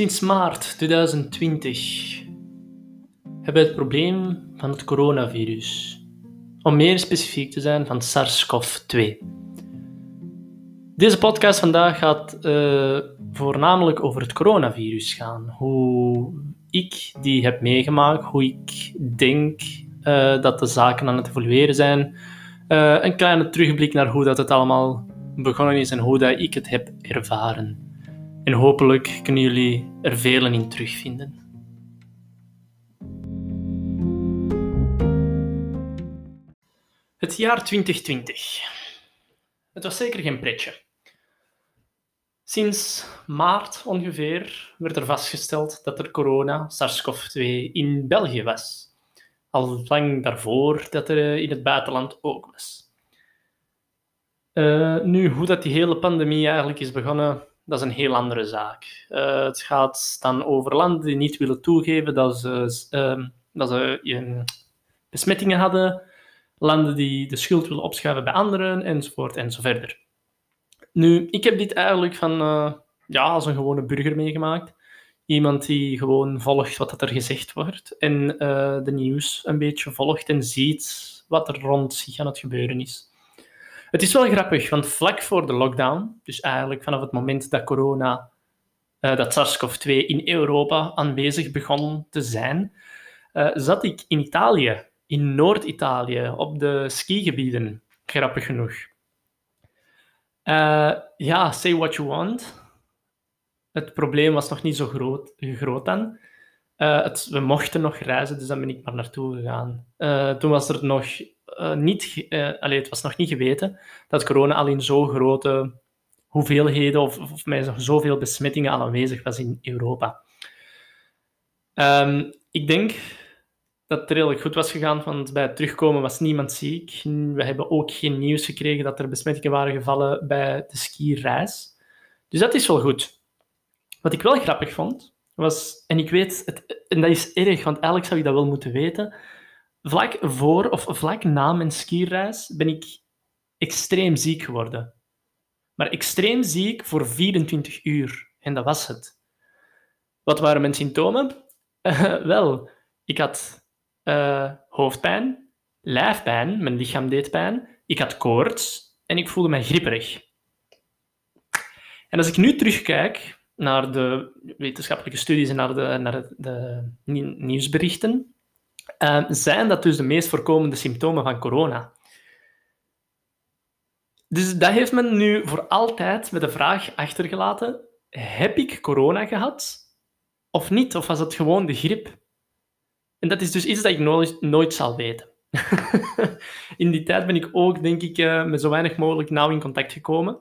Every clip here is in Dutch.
Sinds maart 2020 hebben we het probleem van het coronavirus. Om meer specifiek te zijn, van SARS-CoV-2. Deze podcast vandaag gaat uh, voornamelijk over het coronavirus gaan. Hoe ik die heb meegemaakt, hoe ik denk uh, dat de zaken aan het evolueren zijn. Uh, een kleine terugblik naar hoe dat het allemaal begonnen is en hoe dat ik het heb ervaren. En hopelijk kunnen jullie er velen in terugvinden. Het jaar 2020. Het was zeker geen pretje. Sinds maart ongeveer werd er vastgesteld dat er corona, SARS-CoV-2, in België was. Al lang daarvoor dat er in het buitenland ook was. Uh, nu, hoe dat die hele pandemie eigenlijk is begonnen, dat is een heel andere zaak. Uh, het gaat dan over landen die niet willen toegeven dat ze, uh, dat ze besmettingen hadden, landen die de schuld willen opschuiven bij anderen, enzovoort en zo verder. Nu, ik heb dit eigenlijk van, uh, ja, als een gewone burger meegemaakt. Iemand die gewoon volgt wat er gezegd wordt en eh, de nieuws een beetje volgt en ziet wat er rond zich aan het gebeuren is. Het is wel grappig, want vlak voor de lockdown, dus eigenlijk vanaf het moment dat corona, uh, dat SARS-CoV-2 in Europa aanwezig begon te zijn, uh, zat ik in Italië, in Noord-Italië, op de skigebieden, grappig genoeg. Uh, ja, say what you want. Het probleem was nog niet zo groot, groot dan. Het, we mochten nog reizen, dus daar ben ik maar naartoe gegaan. toen was er nog uh, niet, uh, het was nog niet geweten dat corona al in zo grote hoeveelheden of, of met zoveel besmettingen aanwezig was in Europa. Um, ik denk dat het redelijk goed was gegaan, want bij het terugkomen was niemand ziek. We hebben ook geen nieuws gekregen dat er besmettingen waren gevallen bij de skireis. Dus dat is wel goed. Wat ik wel grappig vond, was, en ik weet, het, en dat is erg, want eigenlijk zou ik dat wel moeten weten, vlak voor of vlak na mijn skireis ben ik extreem ziek geworden. Maar extreem ziek voor 24 uur. En dat was het. Wat waren mijn symptomen? Wel, ik had uh, hoofdpijn, lijfpijn, mijn lichaam deed pijn, ik had koorts en ik voelde mij gripperig. En als ik nu terugkijk naar de wetenschappelijke studies en naar de, naar de nieuwsberichten, uh, zijn dat dus de meest voorkomende symptomen van corona. Dus dat heeft men nu voor altijd met de vraag achtergelaten: heb ik corona gehad of niet? Of was het gewoon de griep? En dat is dus iets dat ik nooit, nooit zal weten. in die tijd ben ik ook, denk ik, uh, met zo weinig mogelijk nauw in contact gekomen.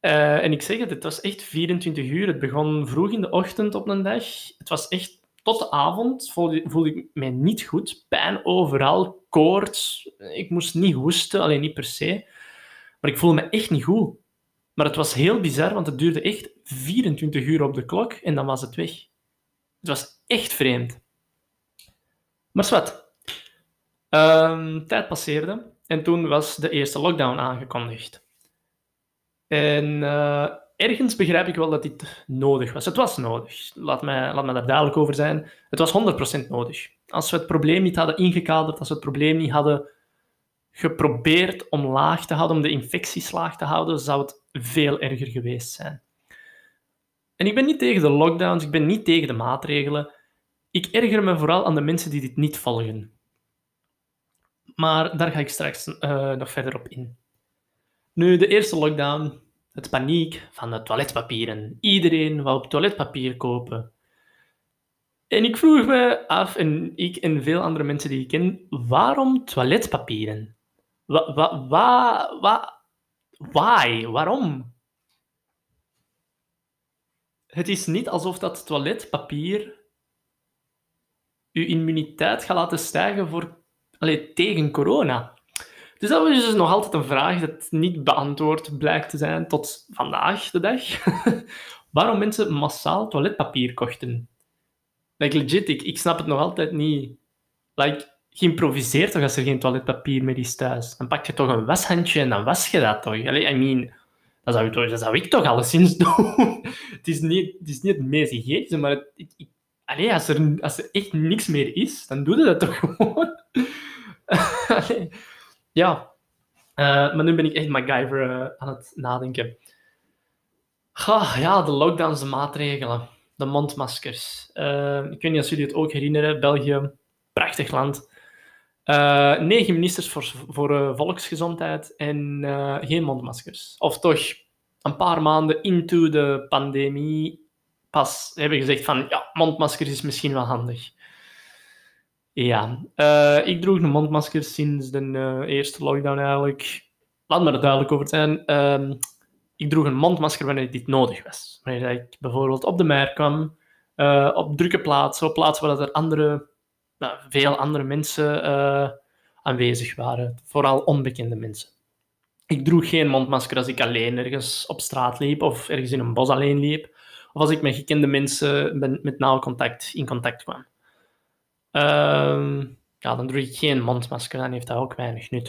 Uh, en ik zeg het, het was echt 24 uur. Het begon vroeg in de ochtend op een dag. Het was echt tot avond voelde, ik mij niet goed. Pijn overal, koorts. Ik moest niet hoesten, alleen niet per se. Maar ik voelde me echt niet goed. Maar het was heel bizar, want het duurde echt 24 uur op de klok en dan was het weg. Het was echt vreemd. Maar zwart. Um, tijd passeerde en toen was de eerste lockdown aangekondigd. En uh, ergens begrijp ik wel dat dit nodig was. Het was nodig. Laat mij, laat mij daar duidelijk over zijn. Het was 100% nodig. Als we het probleem niet hadden ingekaderd, als we het probleem niet hadden geprobeerd om laag te houden, om de infecties laag te houden, zou het veel erger geweest zijn. En ik ben niet tegen de lockdowns, ik ben niet tegen de maatregelen. Ik erger me vooral aan de mensen die dit niet volgen. Maar daar ga ik straks uh, nog verder op in. Nu, de eerste lockdown het paniek van de toiletpapieren. Iedereen wou toiletpapier kopen. En ik vroeg me af, en ik en veel andere mensen die ik ken, waarom toiletpapieren? Wa, why? Waarom? Het is niet alsof dat toiletpapier uw immuniteit gaat laten stijgen voor, allez, tegen corona. Dus dat was dus nog altijd een vraag dat niet beantwoord blijkt te zijn tot vandaag de dag. Waarom mensen massaal toiletpapier kochten. Like legit, ik, snap het nog altijd niet. Like, geïmproviseerd toch als er geen toiletpapier meer is thuis. Dan pak je toch een washandje en dan was je dat toch. Allee, I mean, Dat zou, toch, dat zou ik toch alleszins doen. het, is niet, het is niet meest maar het, ik, als, er, als er echt niks meer is, dan doe je dat toch gewoon. ja. Uh, maar nu ben ik echt MacGyver uh, aan het nadenken. Ga, ja, de lockdowns, de maatregelen, de mondmaskers. Uh, ik weet niet of jullie het ook herinneren. België, prachtig land. negen ministers voor, voor volksgezondheid en geen mondmaskers. Of toch een paar maanden into de pandemie pas hebben gezegd van ja, mondmaskers is misschien wel handig. Ja, uh, ik droeg een mondmasker sinds de uh, eerste lockdown eigenlijk. Laat me er duidelijk over zijn. Uh, ik droeg een mondmasker wanneer dit nodig was. Wanneer ik bijvoorbeeld op de mer kwam, uh, op drukke plaatsen, op plaatsen waar er andere, nou, veel andere mensen aanwezig waren. Vooral onbekende mensen. Ik droeg geen mondmasker als ik alleen ergens op straat liep of ergens in een bos alleen liep. Of als ik met gekende mensen met nauw contact in contact kwam. Uh, ja, dan droeg ik geen mondmasker, dan heeft dat ook weinig nut.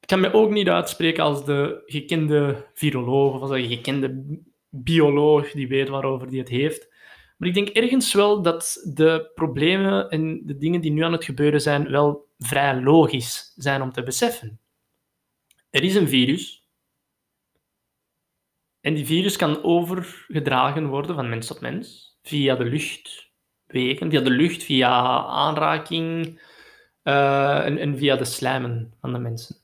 Ik kan me ook niet uitspreken als de gekende viroloog of als de gekende bioloog die weet waarover die het heeft. Maar ik denk ergens wel dat de problemen en de dingen die nu aan het gebeuren zijn wel vrij logisch zijn om te beseffen. Er is een virus. En die virus kan overgedragen worden van mens tot mens via de lucht, wegen, via de lucht, via aanraking uh, en, via de slijmen van de mensen.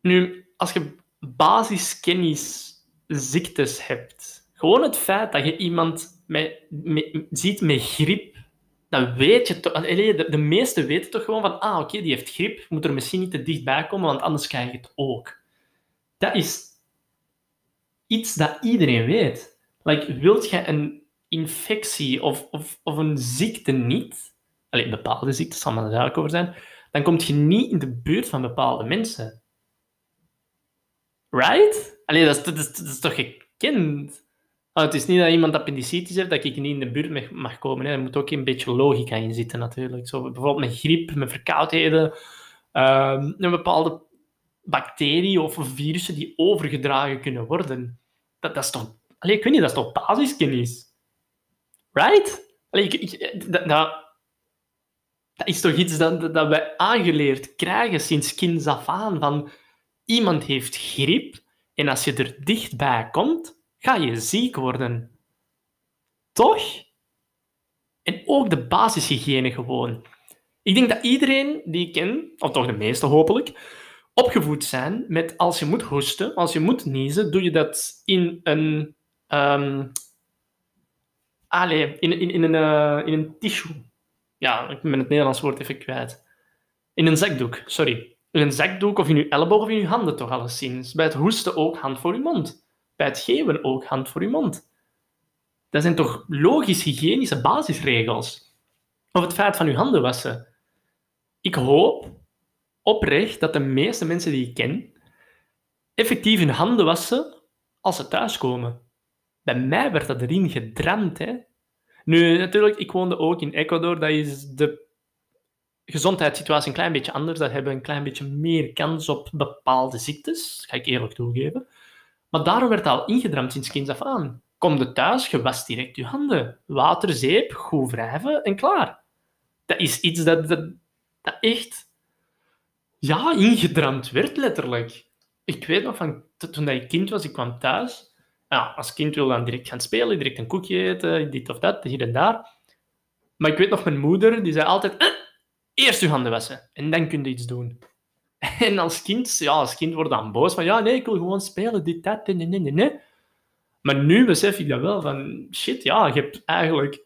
Nu, als je basiskennis ziektes hebt, gewoon het feit dat je iemand ziet met griep, dan weet je toch... De, de meesten weten toch gewoon van, ah, oké, die heeft griep, moet er misschien niet te dichtbij komen, want anders krijg je het ook. Dat is iets dat iedereen weet. Like, wilt je een infectie of, of, een ziekte niet, alleen bepaalde ziektes, zal maar over zijn, dan kom je niet in de buurt van bepaalde mensen. Right? Allee, dat is, toch gekend? Oh, het is niet dat iemand appendicitis heeft, dat ik niet in de buurt mag komen. Hè. Er moet ook een beetje logica in zitten, natuurlijk. Zo, bijvoorbeeld met griep, met verkoudheden, um, een bepaalde bacterie of virussen die overgedragen kunnen worden. Dat, dat is toch... Allee, ik weet niet, dat is toch basiskennis? Right? Dat, is toch iets dat, dat wij aangeleerd krijgen sinds kinds af aan. Van, iemand heeft griep en als je er dichtbij komt, ga je ziek worden. Toch? En ook de basishygiëne gewoon. Ik denk dat iedereen die ik ken, of toch de meeste hopelijk, opgevoed zijn met als je moet hoesten, als je moet niezen, doe je dat in een um, Allee, in, in, in, een, uh, in een tissue. Ja, ik ben het Nederlands woord even kwijt. In een zakdoek, sorry. In een zakdoek of in uw elleboog of in uw handen toch alleszins. Bij het hoesten ook hand voor uw mond. Bij het geven ook hand voor uw mond. Dat zijn toch logisch hygiënische basisregels. Of het feit van uw handen wassen. Ik hoop oprecht dat de meeste mensen die ik ken effectief hun handen wassen als ze thuiskomen. Bij mij werd dat erin gedramd. Hè. Nu, natuurlijk, ik woonde ook in Ecuador. Dat is de gezondheidssituatie een klein beetje anders. Daar hebben we een klein beetje meer kans op bepaalde ziektes. ga ik eerlijk toegeven. Maar daarom werd al ingedramd sinds kinds af aan. Kom je thuis, je was direct je handen. Water, zeep, goed wrijven en klaar. Dat is iets dat, dat, dat echt ja, ingedramd werd, letterlijk. Ik weet nog van toen ik kind was, ik kwam thuis ja, als kind wil dan direct gaan spelen, direct een koekje eten, dit of dat, hier en daar. Maar ik weet nog, mijn moeder, die zei altijd, eh, eerst je handen wassen en dan kun je iets doen. En als kind, ja, als kind word dan boos van, ja, nee, ik wil gewoon spelen, dit, dat, nee, nee, nee. Maar nu besef ik dat wel, van, shit, ja, je hebt eigenlijk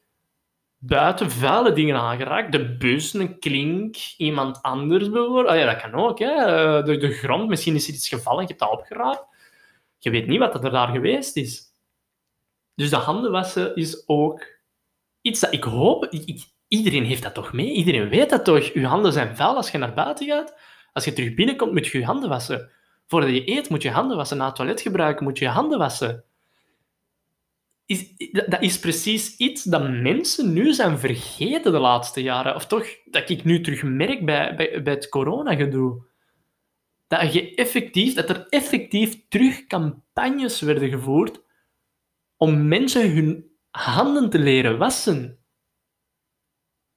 buiten vuile dingen aangeraakt. De bus, een klink, iemand anders bijvoorbeeld. Ah, ja, dat kan ook, hè. Eh, de, de grond, misschien is er iets gevallen, je hebt dat opgeraapt je weet niet wat er daar geweest is. Dus de handen wassen is ook iets dat ik hoop... Iedereen heeft dat toch mee? Iedereen weet dat toch? Je handen zijn vuil als je naar buiten gaat. Als je terug binnenkomt, moet je je handen wassen. Voordat je eet, moet je handen wassen. Na het toilet gebruiken, moet je je handen wassen. Is, dat is precies iets dat mensen nu zijn vergeten de laatste jaren. Of toch, dat ik nu terug merk bij, bij, bij het corona-gedoe. Dat, je effectief, dat er effectief terug campagnes werden gevoerd om mensen hun handen te leren wassen.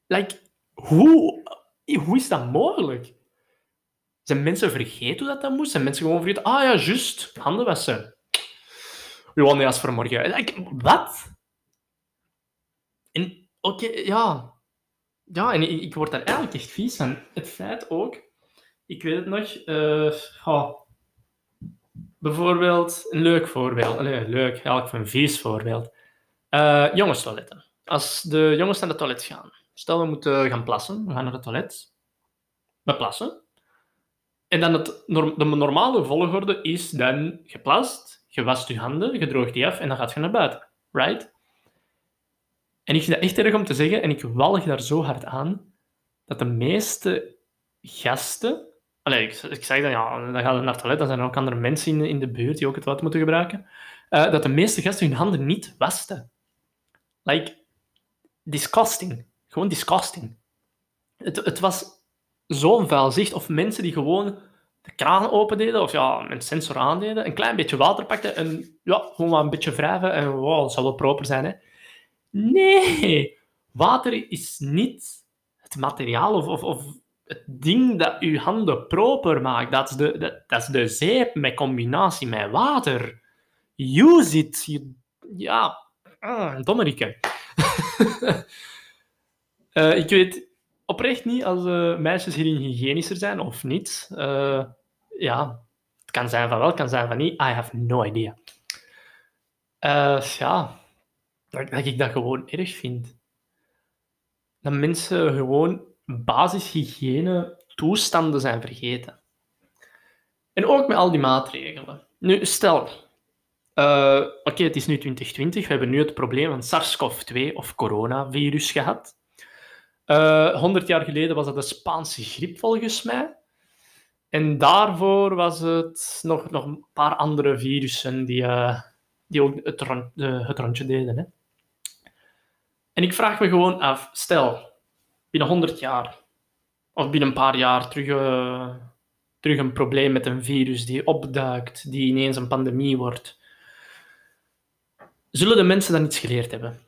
Like, hoe, hoe is dat mogelijk? Zijn mensen vergeten hoe dat, dat moest? Zijn mensen gewoon vergeten, ah ja, juist, handen wassen. Johan, als voor morgen. Like, wat? En oké, ja. Ja, en ik, ik, word daar eigenlijk echt vies van. Het feit ook, ik weet het nog, oh, bijvoorbeeld, een leuk voorbeeld. Leuk, eigenlijk een vies voorbeeld. Uh, jongenstoiletten. Als de jongens naar de toilet gaan, stel we moeten gaan plassen, we gaan naar het toilet, we plassen. En dan het, de normale volgorde is dan geplast, je wast je handen, je droogt die af en dan gaat je naar buiten. Right? En ik vind het echt erg om te zeggen, en ik walg daar zo hard aan, dat de meeste gasten... Allee, ik, ik zeg dan, ja, dan gaan we naar het toilet, dan zijn er ook andere mensen in, de buurt die ook het wat moeten gebruiken. Uh, dat de meeste gasten hun handen niet wasten. Like, disgusting. Gewoon disgusting. Het, het was zo'n vuil zicht. Of mensen die gewoon de kraan open deden, of ja, met sensor aandeden, een klein beetje water pakten en ja, gewoon maar een beetje wrijven en wow, dat zal wel proper zijn, hè. Nee, water is niet het materiaal of, of, of het ding dat uw handen proper maakt. Dat is de, dat, is de zeep met combinatie met water. Use it. ja, ah, dommerike. uh, ik weet oprecht niet als uh, meisjes hierin hygiënischer zijn of niet. Uh, ja, het kan zijn van wel, het kan zijn van niet. I have no idea. ja, dat, dat ik dat gewoon erg vind. Dat mensen gewoon basishygiëne toestanden zijn vergeten. En ook met al die maatregelen. Nu, stel, uh, oké, het is nu 2020, we hebben nu het probleem van SARS-CoV-2 of coronavirus gehad. Uh, eh, 100 jaar geleden was dat de Spaanse griep volgens mij. En daarvoor was het nog, nog een paar andere virussen die, uh, die ook het, het rondje deden. Hè. En ik vraag me gewoon af, stel, binnen 100 jaar, of binnen een paar jaar, terug, uh, terug een probleem met een virus die opduikt, die ineens een pandemie wordt. Zullen de mensen dan iets geleerd hebben?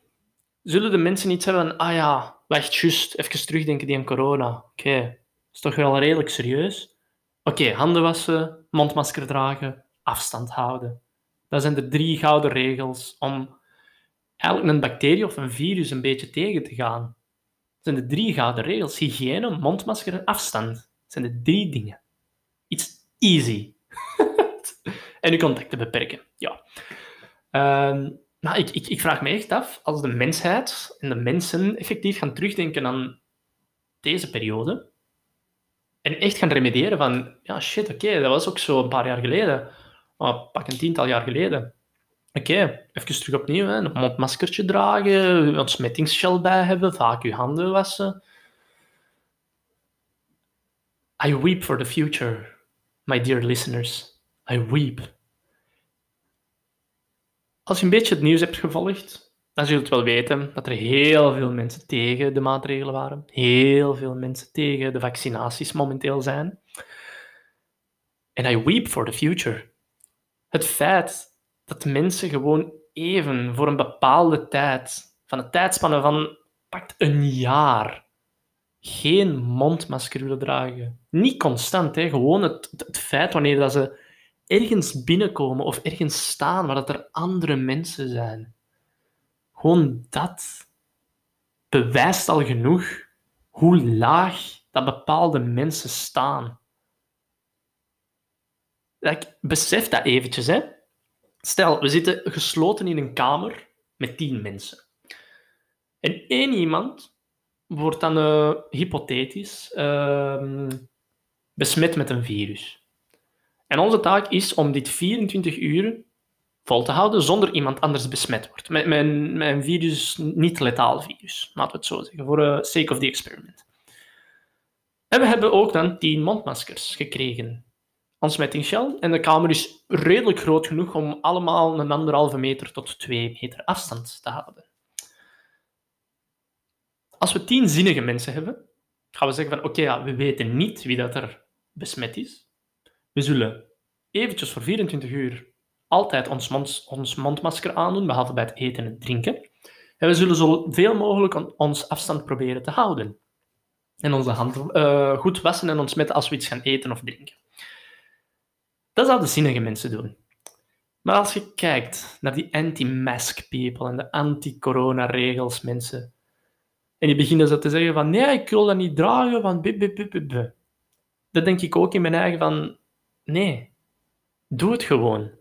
Zullen de mensen iets hebben van, ah ja, wacht, even terugdenken die aan corona. Oké, dat is toch wel redelijk serieus? Oké, handen wassen, mondmasker dragen, afstand houden. Dat zijn de drie gouden regels om eigenlijk een bacterie of een virus een beetje tegen te gaan. Zijn de drie gouden regels. Hygiëne, mondmasker en afstand. Dat zijn de drie dingen. It's easy. en je contacten beperken. Ja. Uh, nou, ik, ik, ik vraag me echt af, als de mensheid en de mensen effectief gaan terugdenken aan deze periode en echt gaan remediëren van, ja shit, oké, dat was ook zo een paar jaar geleden. Pak een tiental jaar geleden. Oké, even terug opnieuw. Een mondmaskertje dragen, een ontsmettingsgel bij hebben, vaak je handen wassen. I weep for the future, my dear listeners. I weep. Als je een beetje het nieuws hebt gevolgd, dan zul je wel weten dat er heel veel mensen tegen de maatregelen waren. Heel veel mensen tegen de vaccinaties momenteel zijn. En I weep for the future. Het feit dat mensen gewoon even voor een bepaalde tijd, van een tijdspanne van pakt een jaar, geen mondmasker willen dragen. Niet constant, hè? gewoon het, feit wanneer dat ze ergens binnenkomen of ergens staan waar dat er andere mensen zijn. Gewoon dat bewijst al genoeg hoe laag dat bepaalde mensen staan. Ik besef dat eventjes, hè. Stel, we zitten gesloten in een kamer met tien mensen. En één iemand wordt dan uh, hypothetisch uh, besmet met een virus. En onze taak is om dit 24 uur vol te houden zonder iemand anders besmet wordt. Met, een virus, niet letaal virus, laten we het zo zeggen, voor de uh, sake of the experiment. En we hebben ook dan 10 mondmaskers gekregen ontsmettingsgel. En de kamer is redelijk groot genoeg om allemaal een anderhalve meter tot twee meter afstand te houden. Als we tien zinnige mensen hebben, gaan we zeggen van oké, ja, we weten niet wie dat er besmet is. We zullen eventjes voor 24 uur altijd ons, mond, ons mondmasker aandoen, behalve bij het eten en drinken. En we zullen zoveel mogelijk ons afstand proberen te houden. En onze handen uh, goed wassen en ontsmetten als we iets gaan eten of drinken. Dat zouden zinnige mensen doen. Maar als je kijkt naar die anti-mask people en de anti-corona-regels mensen, en die beginnen zo te zeggen van nee, ik wil dat niet dragen, van bip, bip, bip, bip. Dan denk ik ook in mijn eigen van nee, doe het gewoon.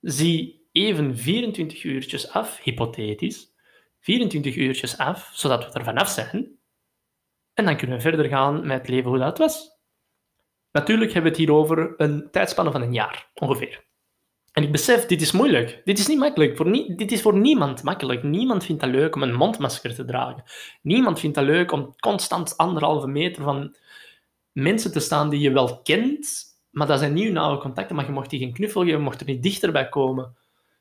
Zie even 24 uurtjes af, hypothetisch, 24 uurtjes af, zodat we er vanaf zijn. En dan kunnen we verder gaan met het leven hoe dat was. Natuurlijk hebben we het hier over een tijdspanne van een jaar, ongeveer. En ik besef, dit is moeilijk. Dit is niet makkelijk. Voor dit is voor niemand makkelijk. Niemand vindt het leuk om een mondmasker te dragen. Niemand vindt het leuk om constant anderhalve meter van mensen te staan die je wel kent, maar dat zijn nieuwe nauwe contacten, maar je mocht die geen knuffel geven, je mocht er niet dichterbij komen.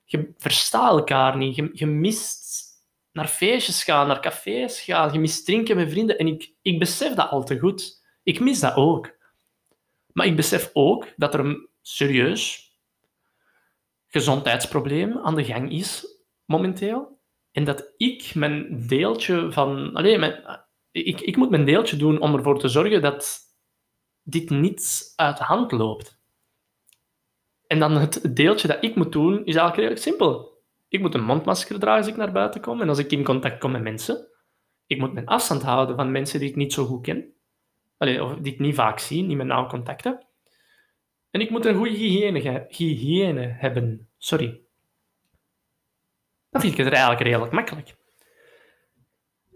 Je verstaat elkaar niet. Je, je mist naar feestjes gaan, naar cafés gaan. Je mist drinken met vrienden. En ik, ik besef dat al te goed. Ik mis dat ook. Maar ik besef ook dat er een serieus gezondheidsprobleem aan de gang is momenteel. En dat ik mijn deeltje van. Allee, mijn, ik, ik moet mijn deeltje doen om ervoor te zorgen dat dit niet uit de hand loopt. En dan het deeltje dat ik moet doen, is eigenlijk redelijk simpel. Ik moet een mondmasker dragen als ik naar buiten kom en als ik in contact kom met mensen. Ik moet mijn afstand houden van mensen die ik niet zo goed ken. Allee, of ik niet vaak zie, niet met nauwe contacten. En ik moet een goede hygiëne, hygiëne hebben. Sorry. Dan vind ik het eigenlijk redelijk makkelijk.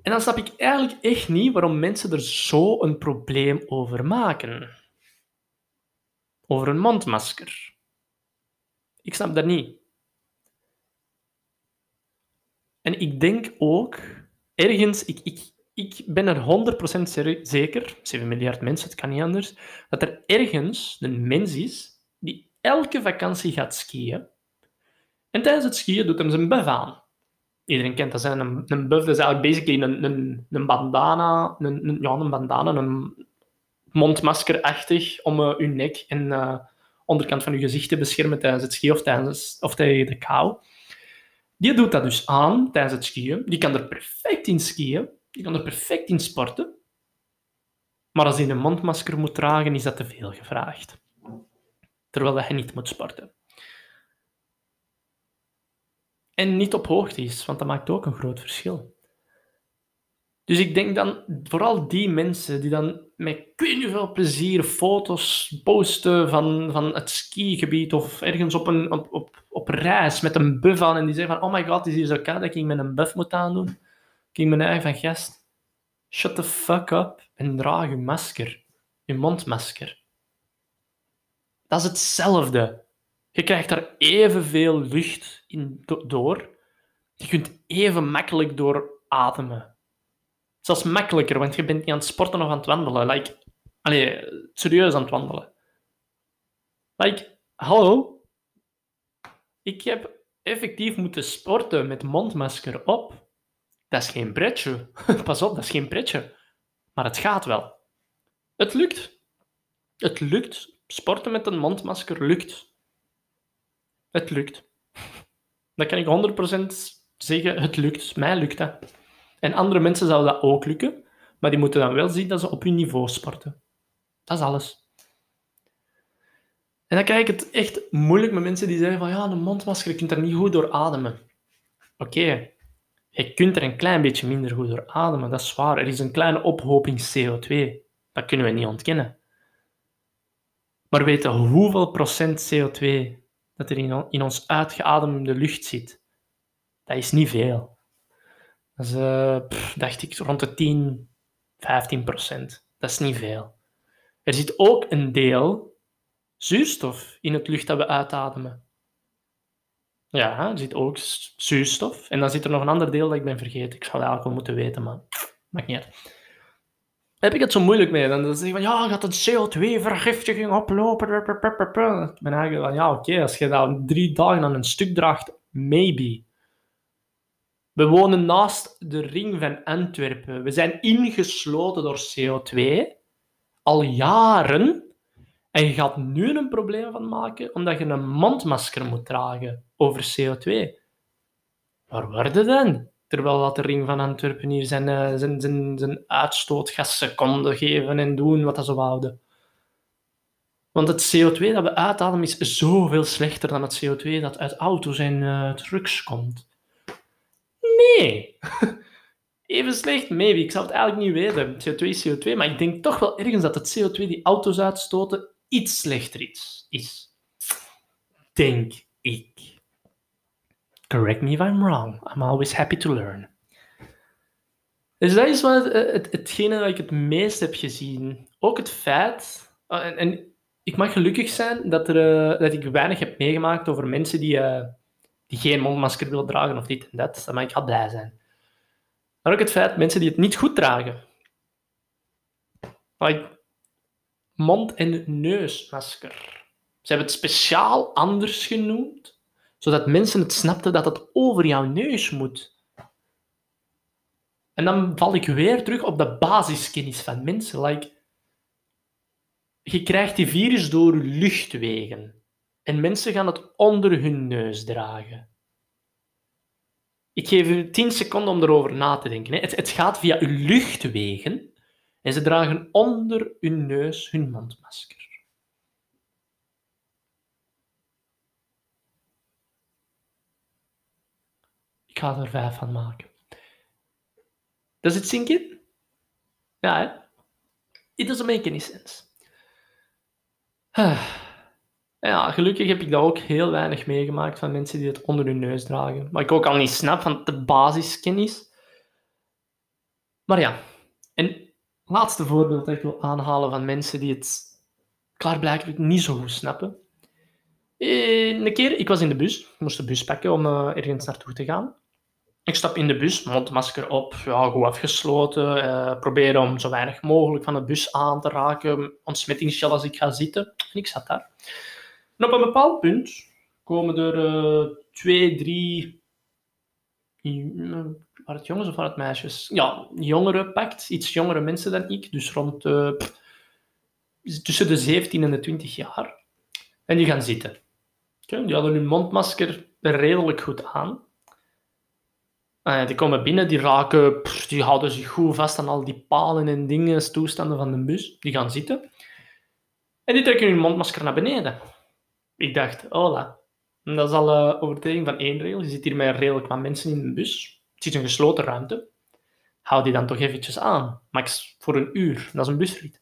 En dan snap ik eigenlijk echt niet waarom mensen er zo een probleem over maken. Over een mondmasker. Ik snap dat niet. En ik denk ook, ergens, ik, ik, ik ben er 100% zeker, 7 miljard mensen, het kan niet anders, dat er ergens een mens is die elke vakantie gaat skiën. En tijdens het skiën doet hem zijn buff aan. Iedereen kent dat. Een, een buff is eigenlijk basically een, een, een bandana, een, een, ja, een bandana, een mondmaskerachtig om uh, uw nek en uh, onderkant van uw gezicht te beschermen tijdens het skiën of, tijdens, of tegen de kou. Die doet dat dus aan tijdens het skiën. Die kan er perfect in skiën. Die kan er perfect in sporten. Maar als hij een mondmasker moet dragen, is dat te veel gevraagd. Terwijl hij niet moet sporten. En niet op hoogte is, want dat maakt ook een groot verschil. Dus ik denk dan vooral die mensen die dan met je veel plezier foto's posten van, van het skigebied of ergens op, een, op, op, reis met een buff aan en die zeggen van oh my god, is hier zo koud dat ik met een buff moet aandoen. Ik mijn eigen van gast. Shut the fuck up en draag je masker. Je mondmasker. Dat is hetzelfde. Je krijgt daar evenveel lucht in door. Je kunt even makkelijk door ademen. Zelfs makkelijker, want je bent niet aan het sporten of aan het wandelen. Like, allee, serieus aan het wandelen. Like, hallo? Ik heb effectief moeten sporten met mondmasker op. Dat is geen pretje. Pas op, dat is geen pretje. Maar het gaat wel. Het lukt. Het lukt. Sporten met een mondmasker lukt. Het lukt. Dat kan ik 100% zeggen. Het lukt. Mij lukt dat. En andere mensen zouden dat ook lukken. Maar die moeten dan wel zien dat ze op hun niveau sporten. Dat is alles. En dan krijg ik het echt moeilijk met mensen die zeggen van ja, een mondmasker, je er niet goed door ademen. Oké, je kunt er een klein beetje minder goed door ademen, dat is waar. Er is een kleine ophoping CO2. Dat kunnen we niet ontkennen. Maar weten hoeveel procent CO2 dat er in, ons uitgeademde lucht zit? Dat is niet veel. Dat is, uh, dacht ik, rond de 10, 15 procent. Dat is niet veel. Er zit ook een deel zuurstof in het lucht dat we uitademen. Ja, er zit ook zuurstof. En dan zit er nog een ander deel dat ik ben vergeten. Ik zou het eigenlijk wel moeten weten, maar maakt niet uit. Heb ik het zo moeilijk mee? Dan zeg je van, ja, gaat een CO2-vergiftiging oplopen? Ik ben eigenlijk van, ja, oké, als je dat drie dagen aan een stuk draagt, maybe. We wonen naast de ring van Antwerpen. We zijn ingesloten door CO2 al jaren. En je gaat nu een probleem van maken omdat je een mondmasker moet dragen over CO2. Waar worden dan? Terwijl dat de ring van Antwerpen hier zijn, uh, zijn, zijn, zijn uitstootgassen konden geven en doen wat ze wouden. Want het CO2 dat we uitademen is zoveel slechter dan het CO2 dat uit auto's en uh, trucks komt. Nee. Even slecht, maybe. Ik zou het eigenlijk niet weten. CO2 is CO2, maar ik denk toch wel ergens dat het CO2 die auto's uitstoten iets slechter is. is. Denk ik. Correct me if I'm wrong. I'm always happy to learn. Dus dat is wat, eh, het, hetgene dat ik het meest heb gezien. Ook het feit, oh, en, ik mag gelukkig zijn dat, er, eh, dat ik weinig heb meegemaakt over mensen die, die geen mondmasker willen dragen of dit en dat. Dan mag ik al blij zijn. Maar ook het feit, mensen die het niet goed dragen. Like, mond- en neusmasker. Ze hebben het speciaal anders genoemd, zodat mensen het snapten dat het over jouw neus moet. En dan val ik weer terug op de basiskennis van mensen. Like, je krijgt die virus door luchtwegen. En mensen gaan het onder hun neus dragen. Ik geef u 10 seconden om erover na te denken. Het, het gaat via uw luchtwegen en ze dragen onder hun neus hun mondmasker. Ik ga er vijf van maken. Does it sink in? Ja, hè? It doesn't make any sense. Ja, gelukkig heb ik dat ook heel weinig meegemaakt van mensen die het onder hun neus dragen. Maar ik ook al niet snap van de basiskennis. Maar ja, en laatste voorbeeld dat ik wil aanhalen van mensen die het klaarblijkelijk niet zo goed snappen. Eh, een keer, ik was in de bus, ik moest de bus pakken om uh, ergens naartoe te gaan. Ik stap in de bus, mondmasker op, ja, goed afgesloten. Uh, proberen om zo weinig mogelijk van de bus aan te raken. Ontsmettingsgel als ik ga zitten. En ik zat daar. En op een bepaald punt komen er uh, twee, drie. Waren het jongens of waren het meisjes? Ja, jongeren pakt. Iets jongere mensen dan ik. Dus rond uh, tussen de 17 en de 20 jaar. En die gaan zitten. Okay, die hadden hun mondmasker redelijk goed aan. Uh, die komen binnen, die raken, die houden zich goed vast aan al die palen en dingen, toestanden van de bus. Die gaan zitten. En die trekken hun mondmasker naar beneden. Ik dacht, hola. Dat is al een uh, overtreding van één regel. Je zit hier met redelijk wat mensen in de bus. Het is een gesloten ruimte. Hou die dan toch eventjes aan. Max voor een uur. Dat is een busrit.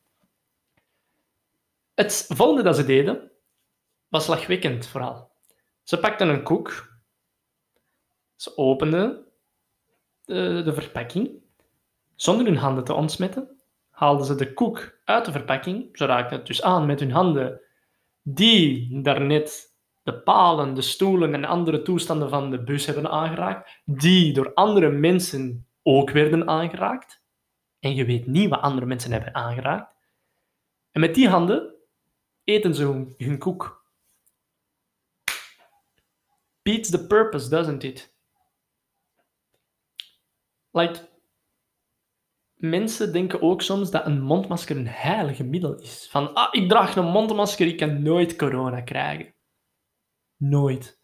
Het volgende dat ze deden, was lachwekkend vooral. Ze pakten een koek. Ze openden de, de verpakking. Zonder hun handen te ontsmetten, haalden ze de koek uit de verpakking. Ze raakten het dus aan met hun handen die daarnet de palen, de stoelen en andere toestanden van de bus hebben aangeraakt, die door andere mensen ook werden aangeraakt. En je weet niet wat andere mensen hebben aangeraakt. En met die handen eten ze hun, hun koek. Beats the purpose, doesn't it? Like, mensen denken ook soms dat een mondmasker een heilige middel is. Van, ah, ik draag een mondmasker, ik kan nooit corona krijgen. Nooit.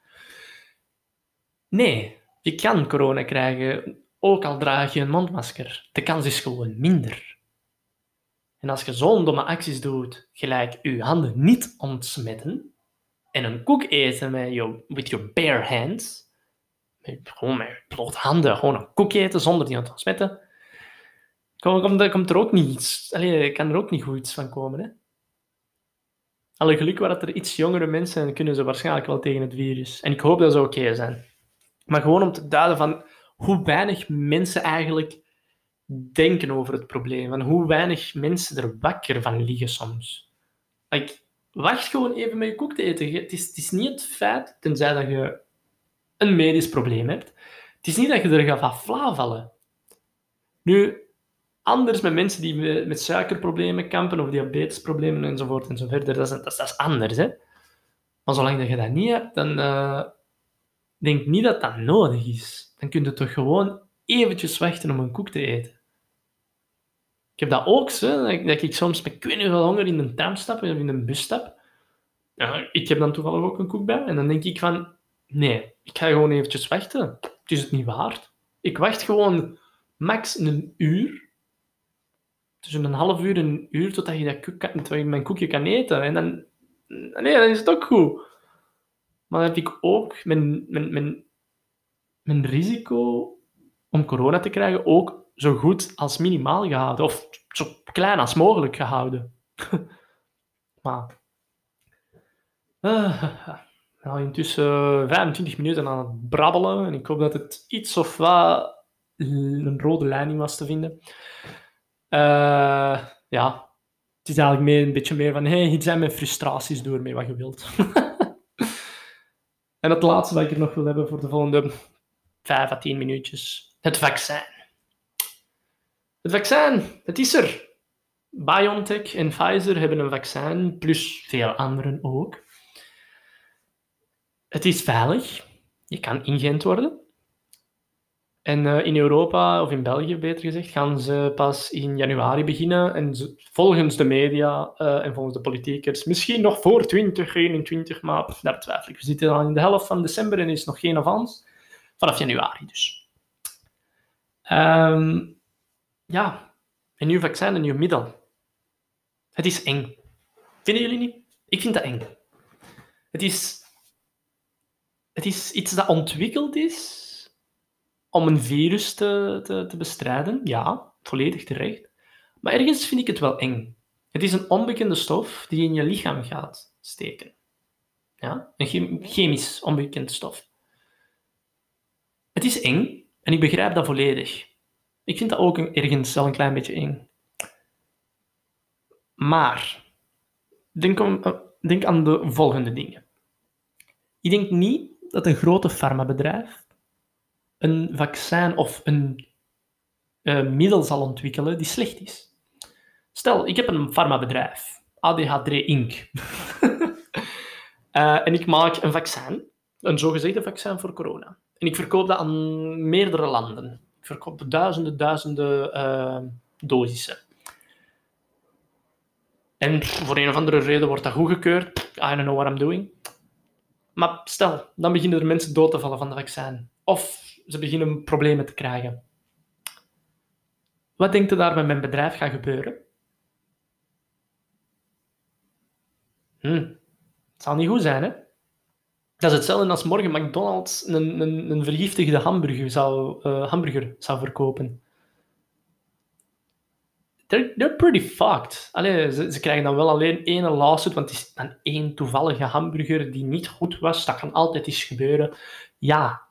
Nee, je kan corona krijgen, ook al draag je een mondmasker. De kans is gewoon minder. En als je zo'n domme acties doet, gelijk je handen niet ontsmetten, en een koek eten met je with your bare hands, gewoon met blote handen, gewoon een koek eten zonder die te ontsmetten, komt, er ook niet iets, allee, kan er ook niet goed van komen. Hè? Alle geluk waar dat er iets jongere mensen zijn, kunnen ze waarschijnlijk wel tegen het virus. En ik hoop dat ze oké zijn. Maar gewoon om te duiden van hoe weinig mensen eigenlijk denken over het probleem. En hoe weinig mensen er wakker van liggen soms. Wacht gewoon even met je koek te eten. Het is, het is niet het feit, tenzij dat je een medisch probleem hebt, het is niet dat je er gaat van flauw Nu, anders met mensen die met suikerproblemen kampen of diabetesproblemen enzovoort enzovoort. Dat is, dat, is, dat is anders, hè. Maar zolang dat je dat niet hebt, dan uh, denk niet dat dat nodig is. Dan kun je toch gewoon eventjes wachten om een koek te eten. Ik heb dat ook zo, dat, ik soms met ik honger in een tram stap of in een bus stap. Ik heb dan toevallig ook een koek bij. En dan denk ik van, nee, ik ga gewoon eventjes wachten. Het is het niet waard. Ik wacht gewoon max een uur. Tussen een half uur en een uur totdat je, dat mijn koekje kan eten. En dan, nee, dan is het ook goed. Maar dan heb ik ook mijn, mijn, mijn, mijn risico om corona te krijgen ook zo goed als minimaal gehouden. Of zo klein als mogelijk gehouden. maar... Uh, nou, intussen 25 minuten aan het brabbelen. En ik hoop dat het iets of wat een rode lijn was te vinden. Uh, ja, het is eigenlijk meer, een beetje meer van, hey, hier zijn mijn frustraties door mee wat je wilt. en het laatste wat ik er nog wil hebben voor de volgende 5 à 10 minuutjes. Het vaccin. Het vaccin, het is er. BioNTech en Pfizer hebben een vaccin, plus veel anderen ook. Het is veilig. Je kan ingeënt worden. En uh, in Europa, of in België beter gezegd, gaan ze pas in januari beginnen. En volgens de media uh, en volgens de politiekers, misschien nog voor 2021, maar daar twijfel ik. We zitten al in de helft van december en is nog geen avans. Vanaf januari dus. Um, ja, een nieuw vaccin, een nieuw middel. Het is eng. Vinden jullie niet? Ik vind dat eng. Het is, het is iets dat ontwikkeld is om een virus te, te, te bestrijden. Ja, volledig terecht. Maar ergens vind ik het wel eng. Het is een onbekende stof die in je lichaam gaat steken. Ja? Een chemisch onbekende stof. Het is eng en ik begrijp dat volledig. Ik vind dat ook ergens wel een klein beetje eng. Maar, denk, om, eh, denk aan de volgende dingen. Ik denk niet dat een grote farmabedrijf een vaccin of een uh, middel zal ontwikkelen die slecht is. Stel, ik heb een farmabedrijf, ADH3 Inc. uh, en ik maak een vaccin, een zogezegde vaccin voor corona. En ik verkoop dat aan meerdere landen. Ik verkoop duizenden, duizenden uh, dosissen. En voor een of andere reden wordt dat goedgekeurd. I don't know what I'm doing. Maar stel, dan beginnen er mensen dood te vallen van de vaccin. Of ze beginnen problemen te krijgen. Wat denkt u daar met mijn bedrijf gaat gebeuren? Hm, het zal niet goed zijn, hè? Dat is hetzelfde als morgen McDonald's een, een, een vergiftigde hamburger uh, hamburger zou verkopen. They're, pretty fucked. Allee, ze, krijgen dan wel alleen één lawsuit, want het is dan één toevallige hamburger die niet goed was. Dat kan altijd eens gebeuren. Ja.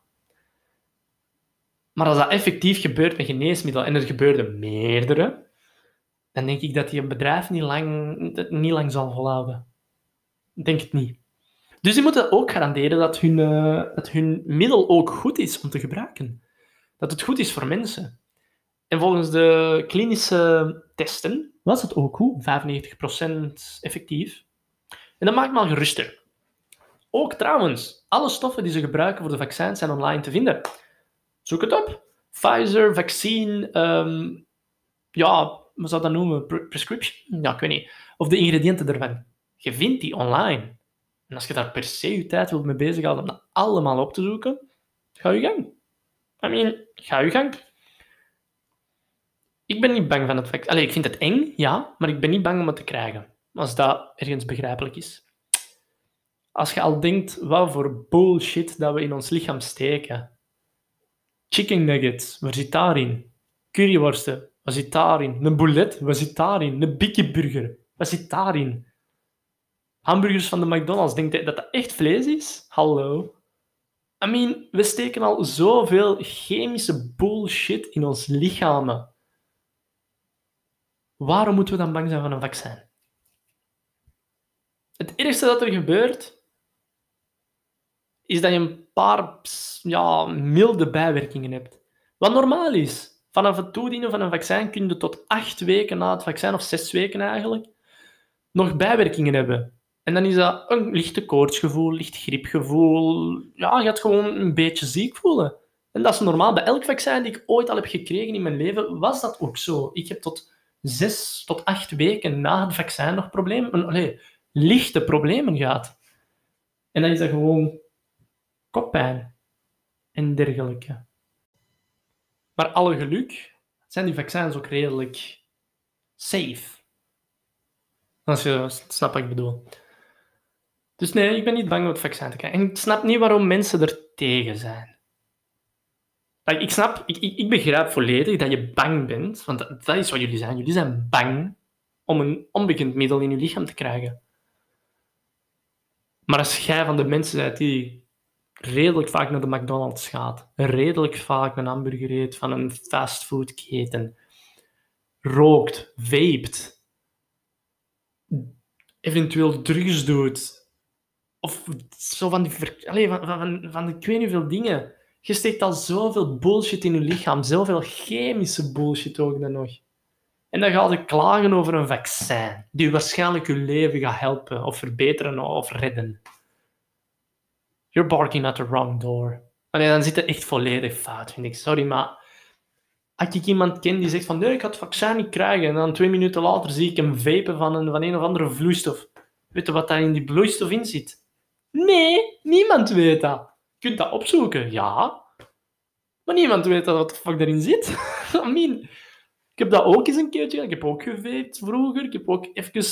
Maar als dat effectief gebeurt met geneesmiddelen, en er gebeurden meerdere, dan denk ik dat die een bedrijf niet lang, niet lang zal volhouden. Denk het niet. Dus die moeten ook garanderen dat hun, uh, dat hun middel ook goed is om te gebruiken. Dat het goed is voor mensen. En volgens de klinische testen was het ook goed, 95% effectief. En dat maakt me al geruster. Ook trouwens, alle stoffen die ze gebruiken voor de vaccins zijn online te vinden. Zoek het op. Pfizer, vaccine, um, ja, wat zou dat noemen? prescription? Ja, ik weet niet. Of de ingrediënten ervan. Je vindt die online. En als je daar per se je tijd wilt mee bezighouden om dat allemaal op te zoeken, ga je gang. I mean, ga je gang. Ik ben niet bang van het feit... Allee, ik vind het eng, ja, maar ik ben niet bang om het te krijgen. Als dat ergens begrijpelijk is. Als je al denkt, wat voor bullshit dat we in ons lichaam steken. Chicken nuggets, waar zit daarin? Curryworsten, wat zit daarin? Een boulet, wat zit daarin? Een bikkie burger, wat zit daarin? hamburgers van de McDonald's, denkt hij dat dat echt vlees is? Hallo. I mean, we steken al zoveel chemische bullshit in ons lichamen. Waarom moeten we dan bang zijn van een vaccin? Het eerste dat er gebeurt, is dat je een paar ja, milde bijwerkingen hebt. Wat normaal is. Vanaf het toedienen van een vaccin kun je tot acht weken na het vaccin, of zes weken eigenlijk, nog bijwerkingen hebben. En dan is dat een lichte koortsgevoel, licht griepgevoel. Ja, je gaat gewoon een beetje ziek voelen. En dat is normaal. Bij elk vaccin die ik ooit al heb gekregen in mijn leven, was dat ook zo. Ik heb tot zes tot acht weken na het vaccin nog problemen, allee, lichte problemen gehad. En dan is dat gewoon koppijn en dergelijke. Maar alle geluk zijn die vaccins ook redelijk safe. Als je snapt wat ik bedoel. Dus nee, ik ben niet bang om het vaccin te krijgen. En ik snap niet waarom mensen er tegen zijn. Ik snap, ik, ik, begrijp volledig dat je bang bent, want dat, is wat jullie zijn. Jullie zijn bang om een onbekend middel in je lichaam te krijgen. Maar als jij van de mensen bent die redelijk vaak naar de McDonald's gaat, redelijk vaak een hamburger eet van een fastfoodketen, rookt, vapet, eventueel drugs doet, of zo van die... Allez, van, van, van, ik weet niet veel dingen. Je steekt al zoveel bullshit in je lichaam, zoveel chemische bullshit ook dan nog. En dan ga je klagen over een vaccin, die waarschijnlijk je leven gaat helpen, of verbeteren, of redden. You're barking at the wrong door. Dan zit het echt volledig fout, vind ik. Sorry, maar als ik iemand ken die zegt van nee, ik had het vaccin niet krijgen, en dan twee minuten later zie ik hem vapen van een, van een of andere vloeistof. Weet je wat daar in die vloeistof in zit? Nee, niemand weet dat. Kunt dat opzoeken, ja. Maar niemand weet wat de fuck daarin zit. Ik heb dat ook eens een keertje Ik heb ook geveept vroeger. Ik heb ook even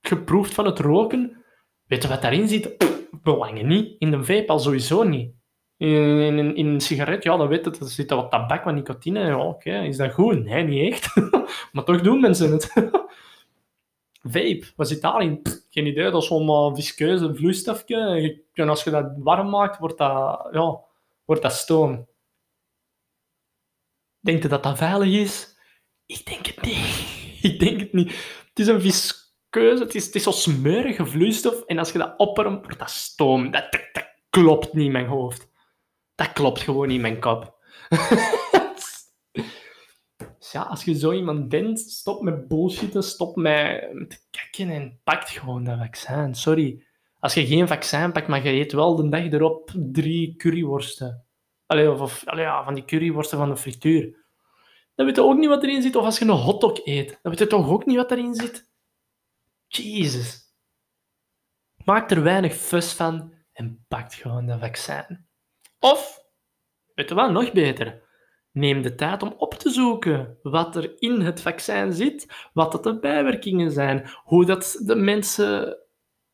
geproefd van het roken. Weet je wat daarin zit? Belangen niet. In de vape al sowieso niet. In, in, in, een sigaret, ja, dan weet het. Er zit wat tabak, wat nicotine. Ja, oké, is dat goed? Nee, niet echt. maar toch doen mensen het. Vape, wat zit daarin? geen idee, dat is zo'n uh, viskeuze vloeistofje. En als je dat warm maakt, wordt dat, ja, wordt dat stoom. Denkt je dat dat veilig is? Ik denk het niet. Ik denk het niet. Het is een viskeuze, het is, het is zo smerige vloeistof. En als je dat opwarmt, wordt dat stoom. Dat, dat klopt niet in mijn hoofd. Dat klopt gewoon niet in mijn kop. ja, als je zo iemand bent, stop met bullshitten, stop met, te kijken en pakt gewoon dat vaccin. Sorry. Als je geen vaccin pakt, maar je eet wel de dag erop drie curryworsten. Allee, of, of ja, van die curryworsten van de frituur. Dan weet je ook niet wat erin zit. Of als je een hotdog eet, dan weet je toch ook niet wat erin zit. Jezus. Maak er weinig fuss van en pakt gewoon dat vaccin. Of, weet je wat, nog beter. Neem de tijd om op te zoeken wat er in het vaccin zit, wat dat de bijwerkingen zijn, hoe dat de mensen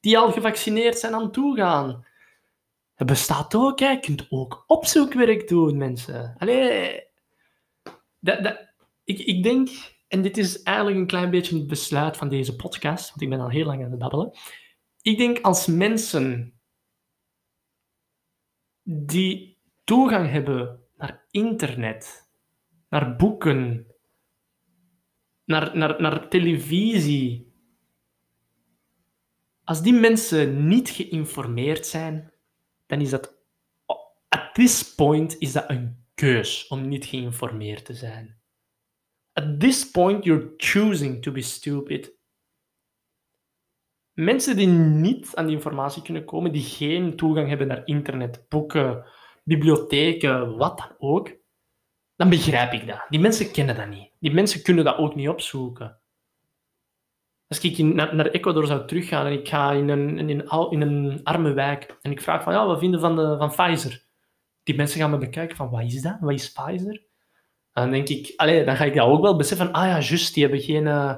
die al gevaccineerd zijn aan toe gaan. Het bestaat ook, je kunt ook opzoekwerk doen, mensen. Allee, dat, dat, ik, ik denk, en dit is eigenlijk een klein beetje het besluit van deze podcast, want ik ben al heel lang aan het babbelen. Ik denk als mensen die toegang hebben internet, naar boeken, naar, naar, naar televisie. Als die mensen niet geïnformeerd zijn, dan is dat, at this point, is dat een keus om niet geïnformeerd te zijn. At this point, you're choosing to be stupid. Mensen die niet aan die informatie kunnen komen, die geen toegang hebben naar internet, boeken, bibliotheken, wat dan ook, dan begrijp ik dat. Die mensen kennen dat niet. Die mensen kunnen dat ook niet opzoeken. Als ik naar, naar Ecuador zou teruggaan en ik ga in een, in, een, in een arme wijk en ik vraag van, ja, wat vinden van, de, van Pfizer? Die mensen gaan me bekijken van, wat is dat? Wat is Pfizer? En dan denk ik, allez, dan ga ik dat ook wel beseffen. Ah ja, juist, die hebben geen, uh,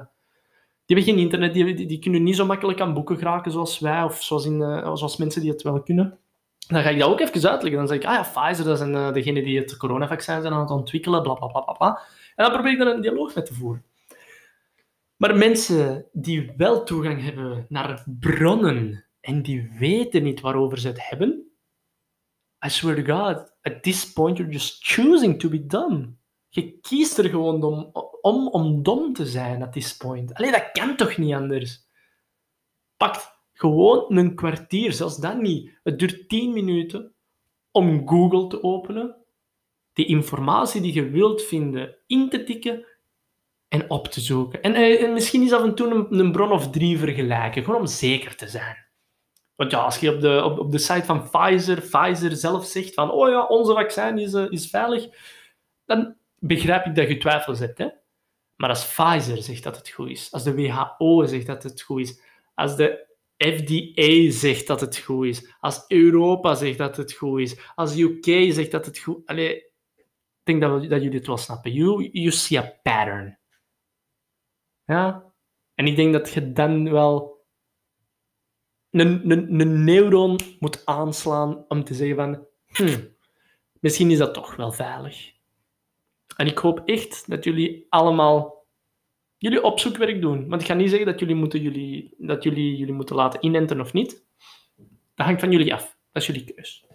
die hebben geen internet, die, die, kunnen niet zo makkelijk aan boeken geraken zoals wij, of zoals, in, uh, zoals mensen die het wel kunnen. Dan ga ik dat ook even uitleggen. Dan zeg ik, ah ja, Pfizer, dat zijn uh, degenen die het coronavaccin zijn aan het ontwikkelen, bla, bla, bla, bla. En dan probeer ik daar een dialoog mee te voeren. Maar mensen die wel toegang hebben naar bronnen en die weten niet waarover ze het hebben, I swear to God, at this point you're just choosing to be dumb. Je kiest er gewoon om, om, om dom te zijn at this point. Allee, dat kan toch niet anders? Pakt gewoon een kwartier, zelfs dat niet. Het duurt 10 minuten om Google te openen, die informatie die je wilt vinden in te tikken en op te zoeken. En, eh, en misschien is af en toe een, bron of drie vergelijken, gewoon om zeker te zijn. Want ja, als je op de, op, de site van Pfizer, Pfizer zelf zegt van oh ja, onze vaccin is, uh, is veilig, dan begrijp ik dat je twijfel zet. Hè? Maar als Pfizer zegt dat het goed is, als de WHO zegt dat het goed is, als de FDA zegt dat het goed is, als Europa zegt dat het goed is, als UK zegt dat het goed is. ik denk dat, dat jullie het wel snappen. You, you see a pattern. Ja? En ik denk dat je dan wel een, een, een neuron moet aanslaan om te zeggen van, hmm, misschien is dat toch wel veilig. En ik hoop echt dat jullie allemaal jullie opzoekwerk doen. Want ik ga niet zeggen dat jullie moeten, jullie, dat jullie, jullie moeten laten inenten of niet. Dat hangt van jullie af. Dat is jullie keus.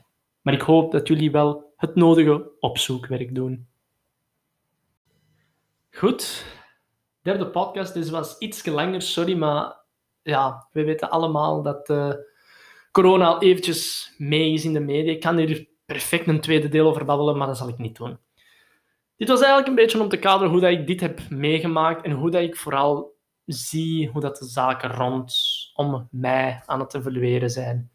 Maar ik hoop dat jullie wel het nodige opzoekwerk doen. Goed. Derde podcast. Dit was iets langer, sorry, maar ja, we weten allemaal dat uh, corona al eventjes mee is in de media. Ik kan hier perfect een tweede deel over babbelen, maar dat zal ik niet doen. Dit was eigenlijk een beetje om te kaderen hoe dat ik dit heb meegemaakt en hoe dat ik vooral zie hoe dat de zaken rondom mij aan het evolueren zijn.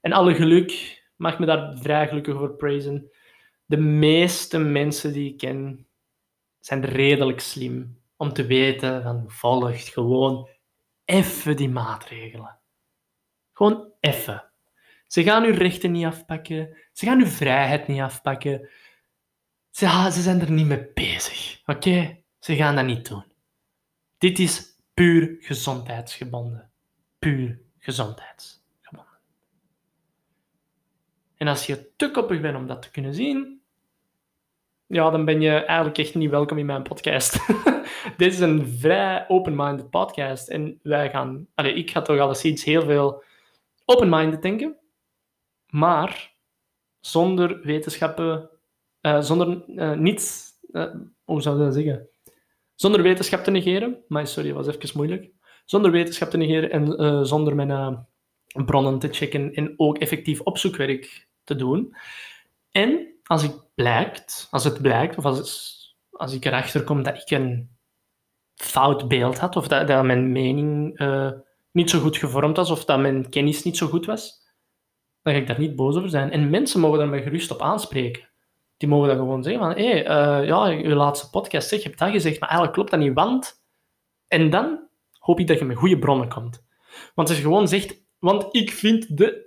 En alle geluk, mag me daar vrij gelukkig over praisen. De meeste mensen die ik ken zijn redelijk slim om te weten van volgt gewoon even die maatregelen. Gewoon even. Ze gaan uw rechten niet afpakken. Ze gaan uw vrijheid niet afpakken. Ze, zijn er niet mee bezig. Oké? Ze gaan dat niet doen. Dit is puur gezondheidsgebonden. Puur gezondheidsgebonden. En als je te koppig bent om dat te kunnen zien, ja, dan ben je eigenlijk echt niet welkom in mijn podcast. Dit is een vrij open-minded podcast. En wij gaan... Allez, ik ga toch alleszins heel veel open-minded denken. Maar zonder wetenschappen uh, zonder uh, niets, uh, hoe zou je dat zeggen? Zonder wetenschap te negeren, maar sorry, was even moeilijk. Zonder wetenschap te negeren en zonder mijn bronnen te checken en ook effectief opzoekwerk te doen. En als, ik blijkt, als het blijkt, of als, als ik erachter kom dat ik een fout beeld had, of dat, dat mijn mening niet zo goed gevormd was, of dat mijn kennis niet zo goed was, dan ga ik daar niet boos over zijn. En mensen mogen daar mij gerust op aanspreken die mogen dan gewoon zeggen van, hé, hey, uh, ja, je laatste podcast, zeg, je hebt dat gezegd, maar eigenlijk klopt dat niet, want... En dan hoop ik dat je met goede bronnen komt. Want als je gewoon zegt, want ik vind de...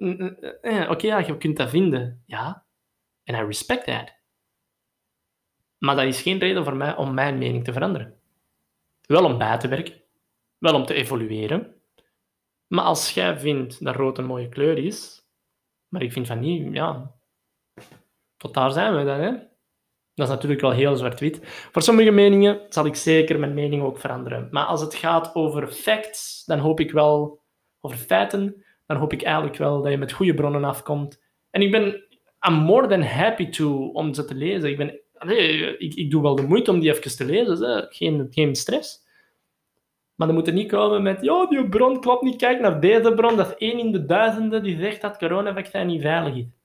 Eh, eh, oké, ja, je kunt dat vinden. Ja, en I respect that. Maar dat is geen reden voor mij om mijn mening te veranderen. Wel om bij te werken, wel om te evolueren. Maar als jij vindt dat rood een mooie kleur is, maar ik vind van niet, ja, tot daar zijn we dan. Hè? Dat is natuurlijk wel heel zwart-wit. Voor sommige meningen zal ik zeker mijn mening ook veranderen. Maar als het gaat over facts, dan hoop ik wel, over feiten, dan hoop ik eigenlijk wel dat je met goede bronnen afkomt. En ik ben I'm more than happy to om ze te lezen. Ik, ben, ik, ik doe wel de moeite om die even te lezen, hè. Geen, geen stress. Maar dan moet er niet komen met, ja, die bron klopt niet, kijk naar deze bron, dat is één in de duizenden die zegt dat coronavaccin niet veilig is.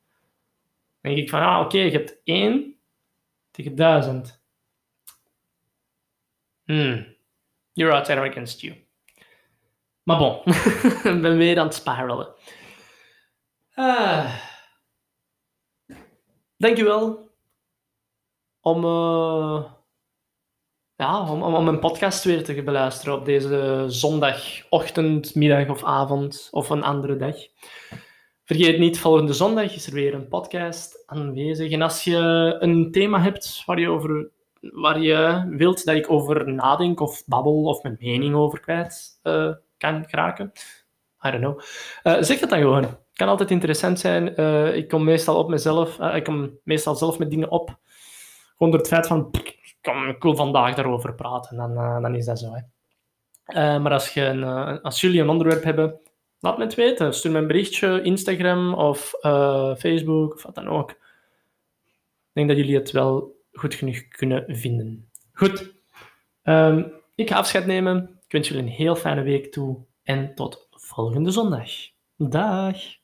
Denk ik van, ah, oké, je hebt 1 tegen 1000. Hmm. You're outside against you. Maar bon, ik ben weer aan het spiralen. Ah. Dankjewel om, uh, ja, om, om, om mijn podcast weer te beluisteren op deze zondagochtend, middag of avond of een andere dag. Vergeet niet, volgende zondag is er weer een podcast aanwezig. En als je een thema hebt waar je, over, waar je wilt dat ik over nadenk of babbel of mijn mening over kwijt uh, kan geraken, I don't know, uh, zeg dat dan gewoon. Het kan altijd interessant zijn. Uh, ik kom meestal op mezelf, ik kom meestal zelf met dingen op. Gewoon door het feit van, ik wil vandaag daarover praten, dan, dan is dat zo. Hè. maar als, je een, als jullie een onderwerp hebben Laat me het weten. Stuur me een berichtje, Instagram of uh, Facebook of wat dan ook. Ik denk dat jullie het wel goed genoeg kunnen vinden. Goed. Um, ik ga afscheid nemen. Ik wens jullie een heel fijne week toe en tot volgende zondag. Dag.